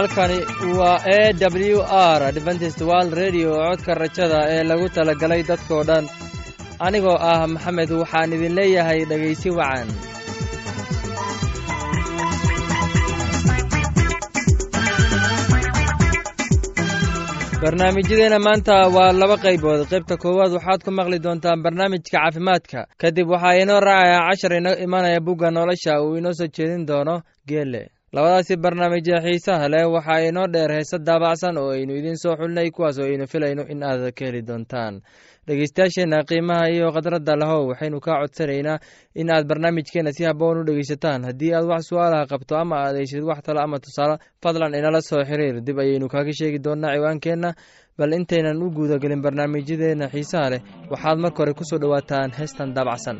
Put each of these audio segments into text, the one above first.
halkani waa e w r adventist world redio codka rajada ee lagu talagalay dadkoo dhan. Anigoo ah maxamed waxaan idin leeyahay dhegaysi wacan. Barnaamijyadeena maanta waa laba qaybood. Qaybta koowaad waxaad ku maqli doontaan barnaamijka caafimaadka. Kadib waxaa inoo raacayaa cashar inoo imanaya bugga nolosha uu inoo soo jeedin doono geele labadaasi barnaamijya xiisaha leh waxaa inoo dheer heese daabacsan oo aynu idiin soo xulinay kuwaas oo aynu filayno in aad ka heli doontaan. Dhegeystayaasheenna qiimaha iyo khadradda lahow waxaynu kaa codsanaynaa in aad barnaamijkeenna si haboon u dhegeysataan haddii aad wax su'aalaha qabto ama aad heshid wax talo ama tusaale fadlan inala soo xiriir. Dib ayaynu kaaga sheegi doonnaa ciwaankeenna. Bal intaynan u guudagelin barnaamijyadeenna xiisaha leh waxaad marka hore ku soo dhowaataan heestan daabacsan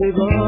صبا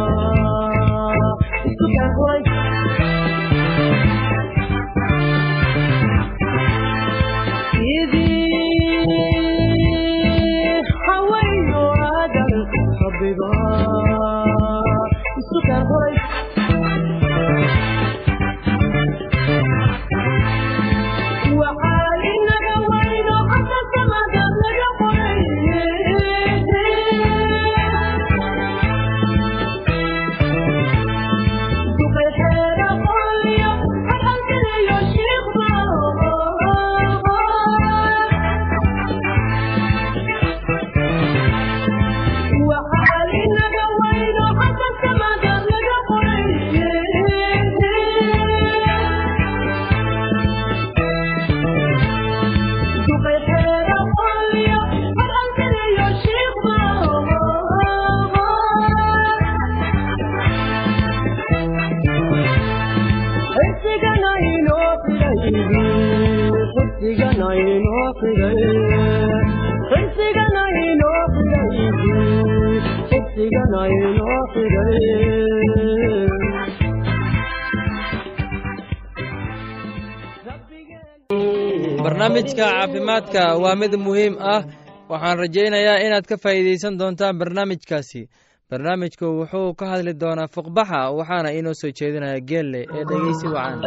barnaamijka caafimaadka waa mid muhiim ah. Waxaan rajaynayaa inaad ka faa'iidaysan doontaan barnaamijkaasi. Barnaamijku wuxuu ka hadli doonaa fuqbaxa waxaana inoo soo jeedinaya geelle ee dhegeysi wacan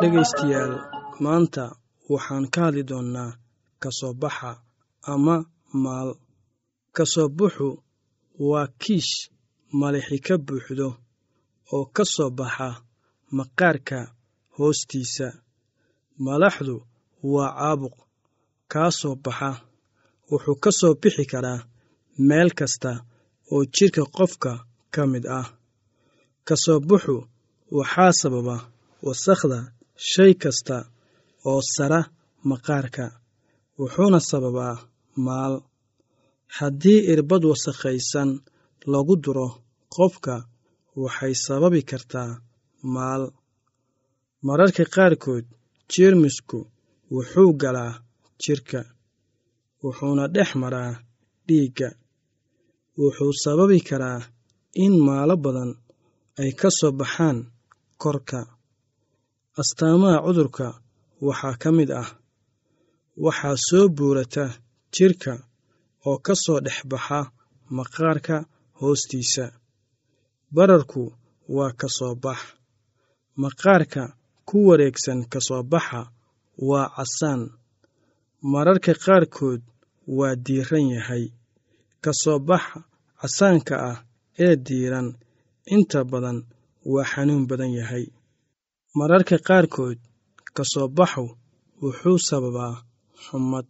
dhegaystayaal maanta waxaan ka hadli doonnaa ka soo baxa ama maal ka soo buxu waa kiish malixi ka buuxdo oo ka soo baxa maqaarka hoostiisa. Malaxdu waa caabuq kaa soo baxa. Wuxuu ka soo bixi karaa meel kasta oo jidhka qofka ka mid ah. Ka soo buxu waxaa sababa wasakhda shay kasta oo sara maqaarka wuxuuna sababaa maal haddii irbad wasakhaysan lagu duro qofka waxay sababi kartaa maal. Mararka qaarkood jeermisku wuxuu galaa jidhka wuxuuna dhex maraa dhiigga. Wuxuu sababi karaa in maalo badan ay ka soo baxaan korka. Astaamaha cudurka waxaa ka mid ah waxaa soo buurata jidhka oo ka soo dhex baxa maqaarka hoostiisa. Bararku waa ka soo bax. Maqaarka ku wareegsan ka soo baxa waa casaan. Mararka qaarkood waa diiran yahay. Ka soo baxa casaanka ah ee diiran inta badan waa xanuun badan yahay. Mararka qaarkood ka soo baxu wuxuu sababaa xumad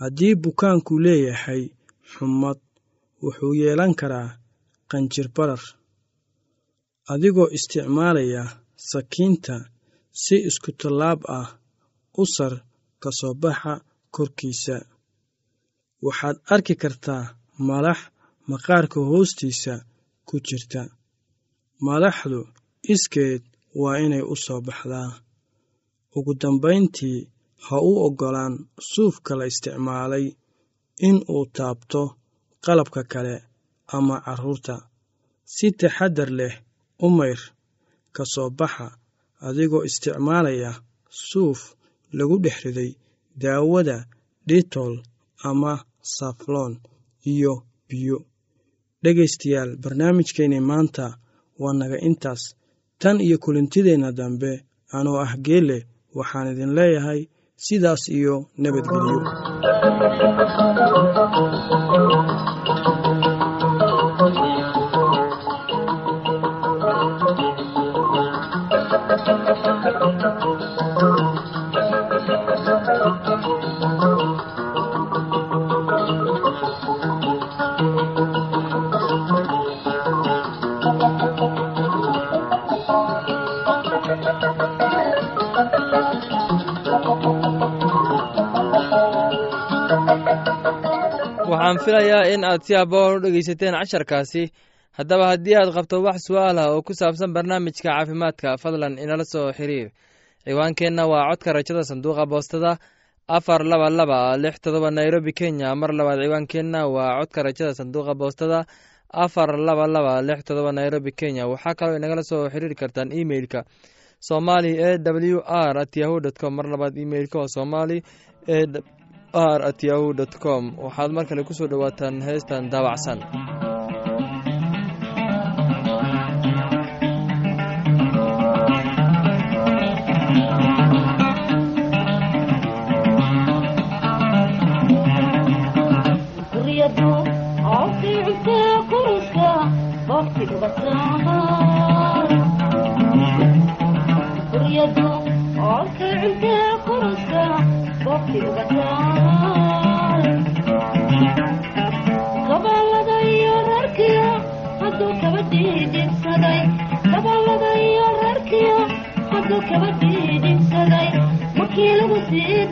haddii bukaanku leeyahay xumad wuxuu yeelan karaa qanjir barar adigoo isticmaalaya sakiinta si isku tallaab ah u sar ka soo baxa korkiisa. Waxaad arki kartaa malax maqaarka hoostiisa ku jirta. Malaxdu iskeed waa inay u soo baxdaa. Ugu dambayntii ha u oggolaan suufka la isticmaalay in uu taabto qalabka kale ama carruurta si taxaddar leh u mayr ka soo baxa adigoo isticmaalaya suuf lagu dhex riday daawada dhitol ama safloon iyo biyo. Dhegaystayaal barnaamijkeenni maanta waa naga intaas. Tan iyo kulintideenna dambe anoo ah geelle waxaan idin leeyahay sidaas iyo nabadgelyo waxaan filayaa in aad si aboon u dhegaysateen casharkaasi. Haddaba haddii aad qabto wax su'aal ah oo ku saabsan barnaamijka caafimaadka fadlan inala soo xiriir. Ciwaankeenna waa codka rajada sanduuqa boostada afar laba laba lix todoba nairobi kenya. Mar labaad ciwaankeenna waa codka rajada sanduuqa boostada afar laba laba lix todoba nairobi kenya. Waxaa kaloo inagala soo xiriiri kartaan emeilka somali e w r at yahu com. Mar labaad emeilka oo somali e r at yahu dt com. Waxaad mar kale ku soo dhowaataan heestan daabacsan shacbiga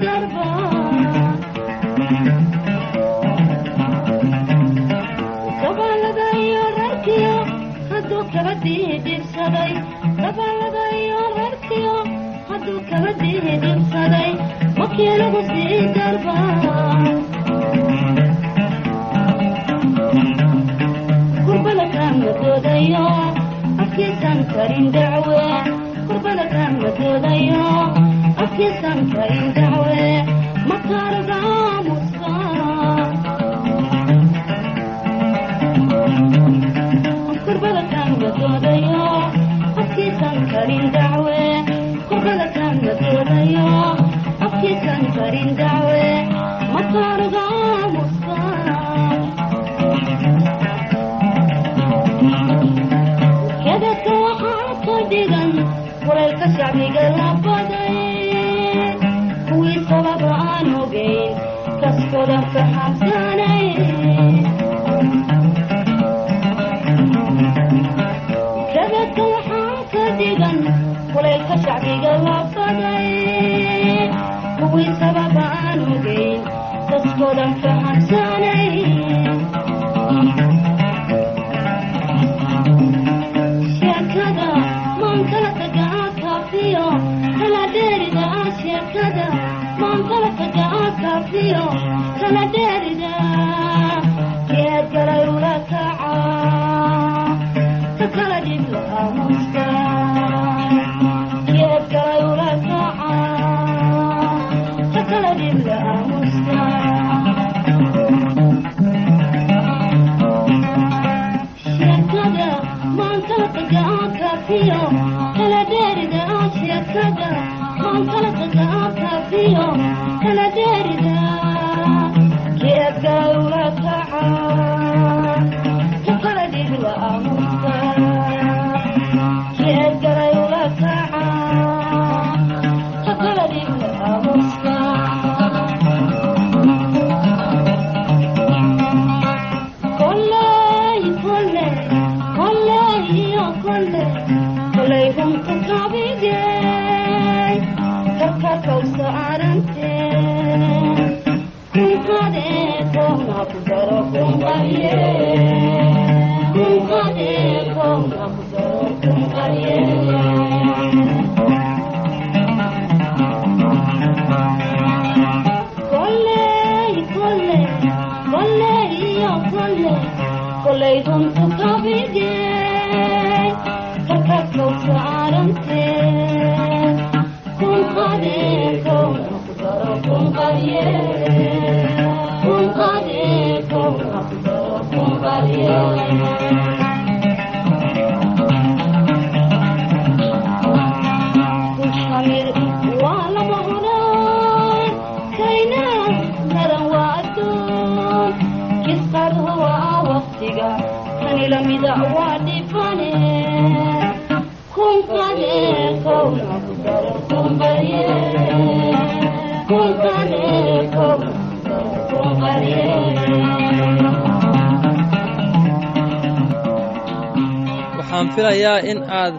waxaan filayaa in aad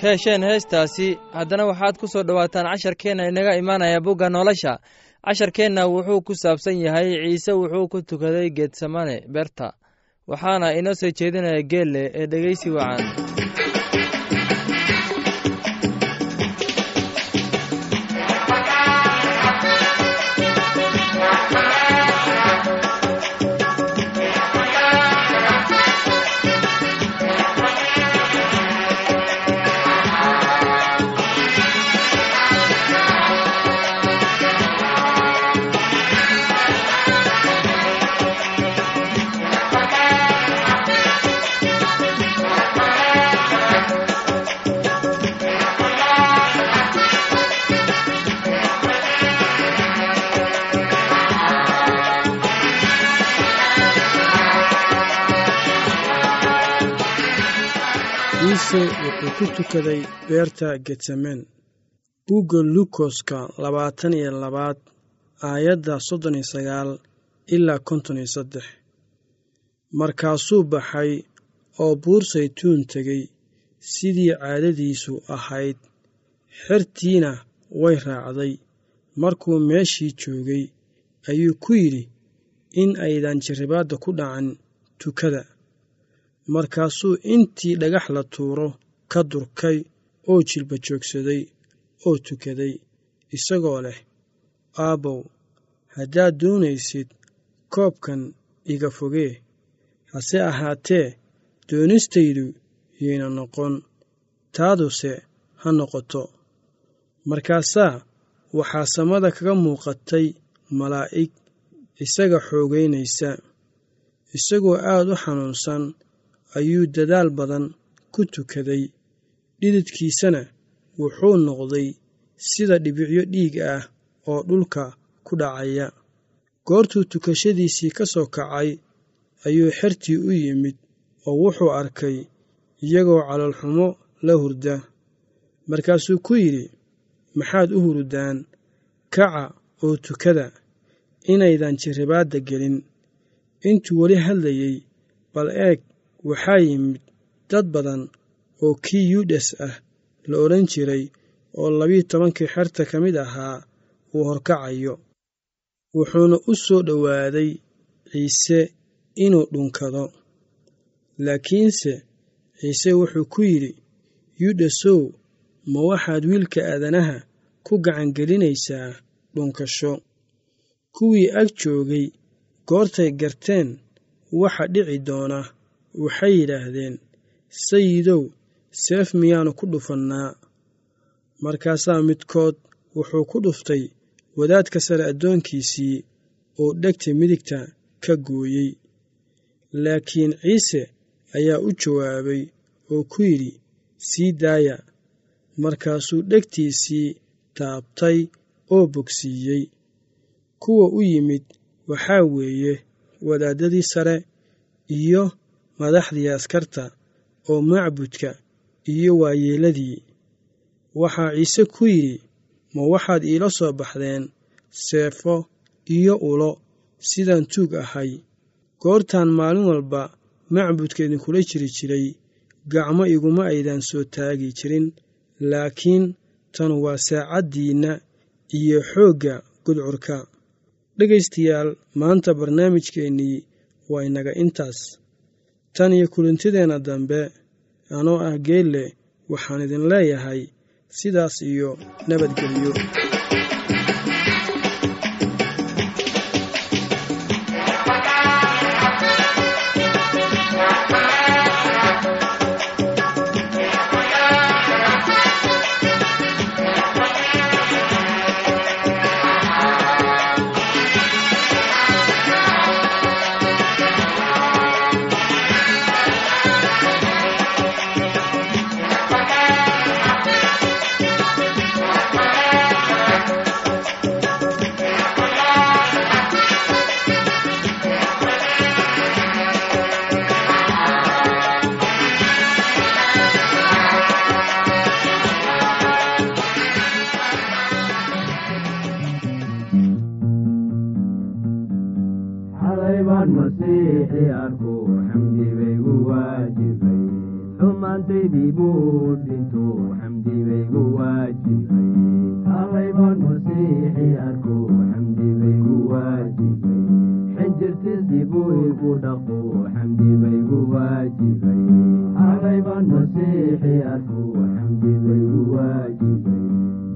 ka hesheen heestaasi. Haddana waxaad ku soo dhowaataan casharkeenna inaga imaanaya bugga nolosha. Casharkeenna wuxuu ku saabsan yahay ciise wuxuu ku tukaday geedsamane berta. Waxaana inoo soo jeedinaya geelle ee dhegeysi wacan ciise wuxuu ku tukaday beerta getsamen bugga lukoska labaatan iyo labaad aayadda soddon iyo sagaal ilaa konton iyo saddex. Markaasuu baxay oo buur saytuun tegey sidii caadadiisu ahayd. Xertiina way raacday. Markuu meeshii joogay ayuu ku yidhi in aydan jarribaadda ku dhacan tukada markaasuu intii dhagax la tuuro ka durkay oo jilba joogsaday oo tukaday isagoo leh aabbow haddaad doonaysid koobkan iga fogee hase ahaatee doonistaydu yayna noqon taaduse ha noqoto. Markaasaa waxaa samada kaga muuqatay malaa'ig isaga xoogaynaysa isagoo aad u xanuunsan ayuu dadaal badan ku tukaday. Dhididkiisana wuxuu noqday sida dhibicyo dhiig ah oo dhulka ku dhacaya. Goortuu tukashadiisii ka soo kacay ayuu xertii u yimid oo wuxuu arkay iyagoo calolxumo la hurda. Markaasuu ku yidhi maxaad u hurdaan kaca oo tukada inaydan jarribaadda gelin. Intuu weli hadlayey bal eeg waxaa yimid dad badan oo kii yuudas ah la odhan jiray oo labiyo tobankii xerta ka mid ahaa uu horkacayo wuxuuna u soo dhowaaday ciise inuu dhunkado. Laakiinse ciise wuxuu ku yidhi yuudasow ma waxaad wiilka aadanaha ku gacangelinaysaa dhunkasho? Kuwii ag joogay goortay garteen waxa dhici doona waxay yidhaahdeen sayidow seef miyaannu ku dhufannaa. Markaasaa midkood wuxuu ku dhuftay wadaadka sare addoonkiisii oo dhegta midigta ka gooyey. Laakiin ciise ayaa u jawaabay oo ku yidhi sii daaya. Markaasuu dhegtiisii taabtay oo bogsiiyey. Kuwa u yimid waxaa weeye wadaaddadii sare iyo madaxdii askarta oo macbudka iyo waayeeladii. Waxaa ciise ku yidhi ma waxaad iila soo baxdeen seefo iyo ulo sidaan tuug ahay. Goortaan maalin walba macbudka idinkula jiri jiray gacmo iguma aydan soo taagi jirin. Laakiin tan waa saacaddiinna iyo xoogga gudcurka. Dhegaystayaal maanta barnaamijkeennii waa inaga intaas tan iyo kulintideenna dambe anoo ah geelle waxaan idin leeyahay sidaas iyo nabadgelyo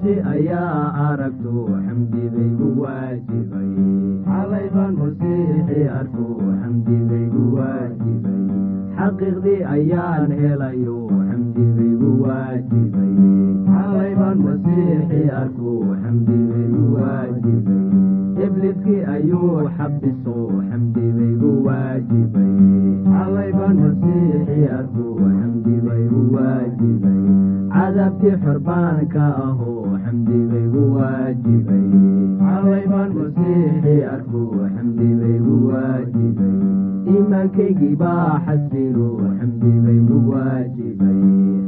xertiisi ayaa aragto xamdibaygu waajibay xalaybaan masiixi arku xamdibaygu waajibay xaqiiqdii ayaan helayo xamdibaygu waajibay xalaybaan masiixi arku xamdibaygu waajibay ibliskii ayuu xabiso xamdibaygu waajibay xalaybaan masiixi arku xamdibaygu waajibay cadaabkii xorbaanka ahoo xamdibaygu waajibay xalaybaan masiixi arku xamdibaygu waajibay iimaankaygii baa xasilo xamdibaygu waajibay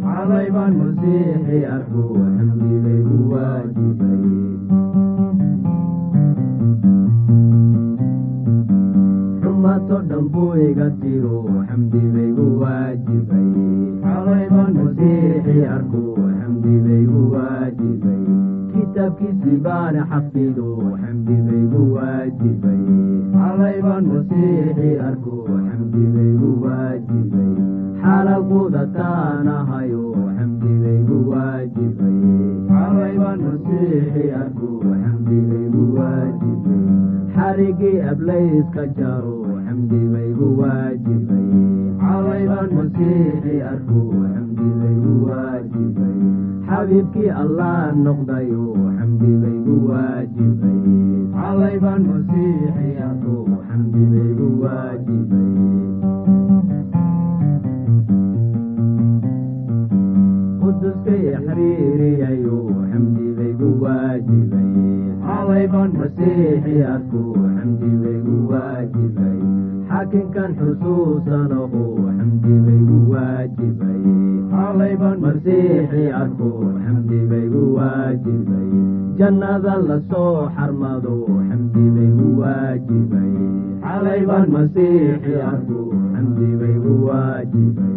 xalaybaan masiixi arku xamdibaygu waajibay xumato dhan buu iga tiro xamdibaygu waajibay xalaybaan masiixi arku xamdibaygu waajibay kitaabkiisii baan xafido xamdibaygu waajibay xalaybaan masiixi arku xamdibaygu waajibay xalal quudataanahayo xamdibaygu waajibay xalaybaan masiixi arku xamdibaygu waajibay xarigii ablayska jaro xabiibkii allah noqdayo xamdibaygu waajibay quduskay xiriiriyayo xamdibaygu waajibay xalaybaan masiixi arku xamdibaygu waajibay xakinkan xusuusanaho xamdibaygu waajibay xalaybaan masiixi arku xamdibaygu waajibay jannada la soo xarmado xamdibaygu waajibay xalaybaan masiixi arku xamdibaygu waajibay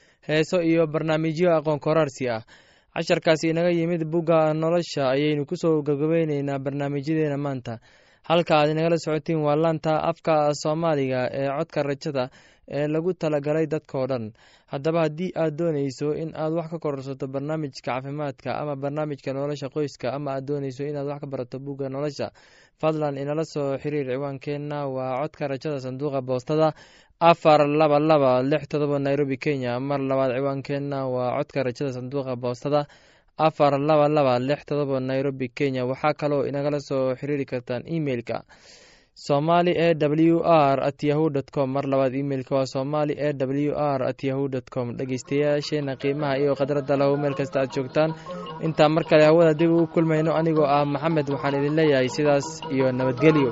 heeso iyo barnaamijyo aqoon koraarsi ah. Casharkaasi inaga yimid bugga nolosha ayaynu ku soo gabagabeyneynaa barnaamijyadeena maanta. Halka aad inagala socotiin waa laanta afka soomaaliga ee codka rajada ee lagu talagalay dadkao dhan. Haddaba haddii aad doonayso in aad wax ka kororsato barnaamijka caafimaadka ama barnaamijka nolosha qoyska ama aad doonayso inaad wax ka barato bugga nolosha fadlan inala soo xiriir ciwaankeenna. Waa codka rajada sanduuqa boostada afar laba laba lix todoba nairobi kenya. Mar labaad ciwaankeenna waa codka rajada sanduuqa boostada afar laba laba lix todoba nairobi kenya. Waxaa kaloo inagala soo xiriiri kartaan emeilka somali e w r at yahu dt com. Mar labaad imeilka waa somali e w r at yahu dt com. Dhegeystayaasheena qiimaha iyo khadradda lahu meel kasta aad joogtaan. Intaa mar kale hawada dib ugu kulmayno anigoo ah maxamed waxaan idin leeyahay sidaas iyo nabadgelyo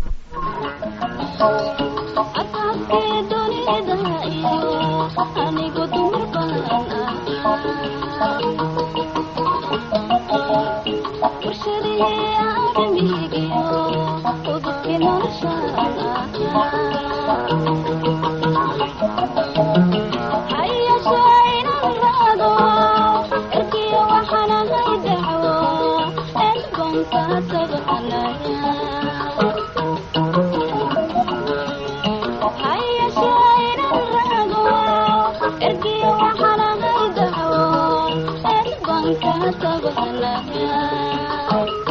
Allah.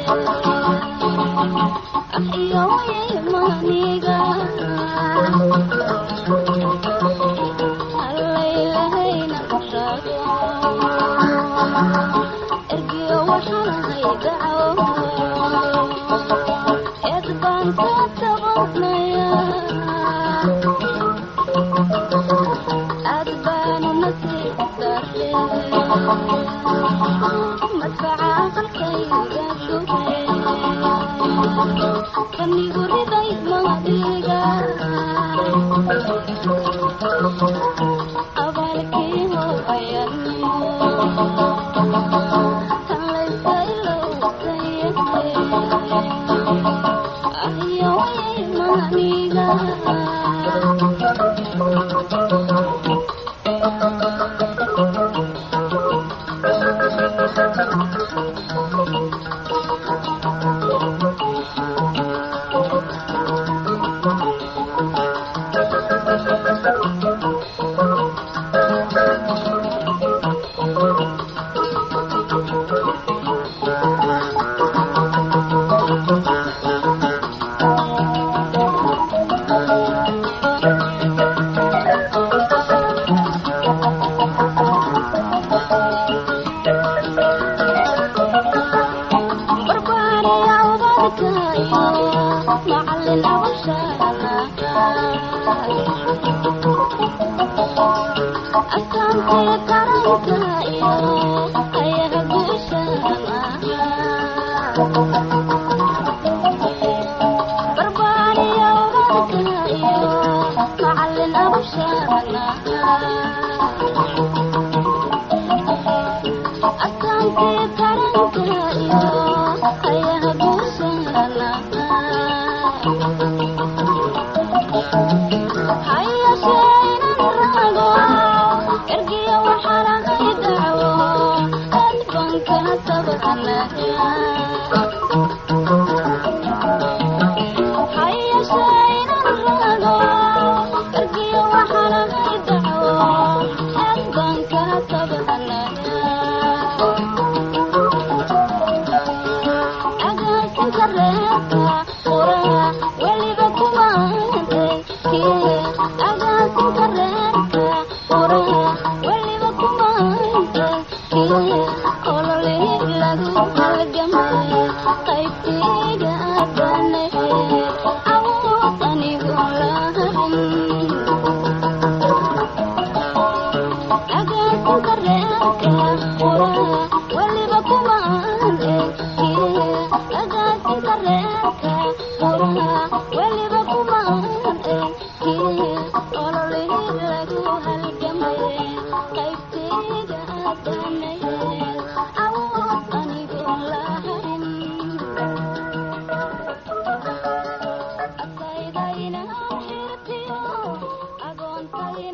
Thank you.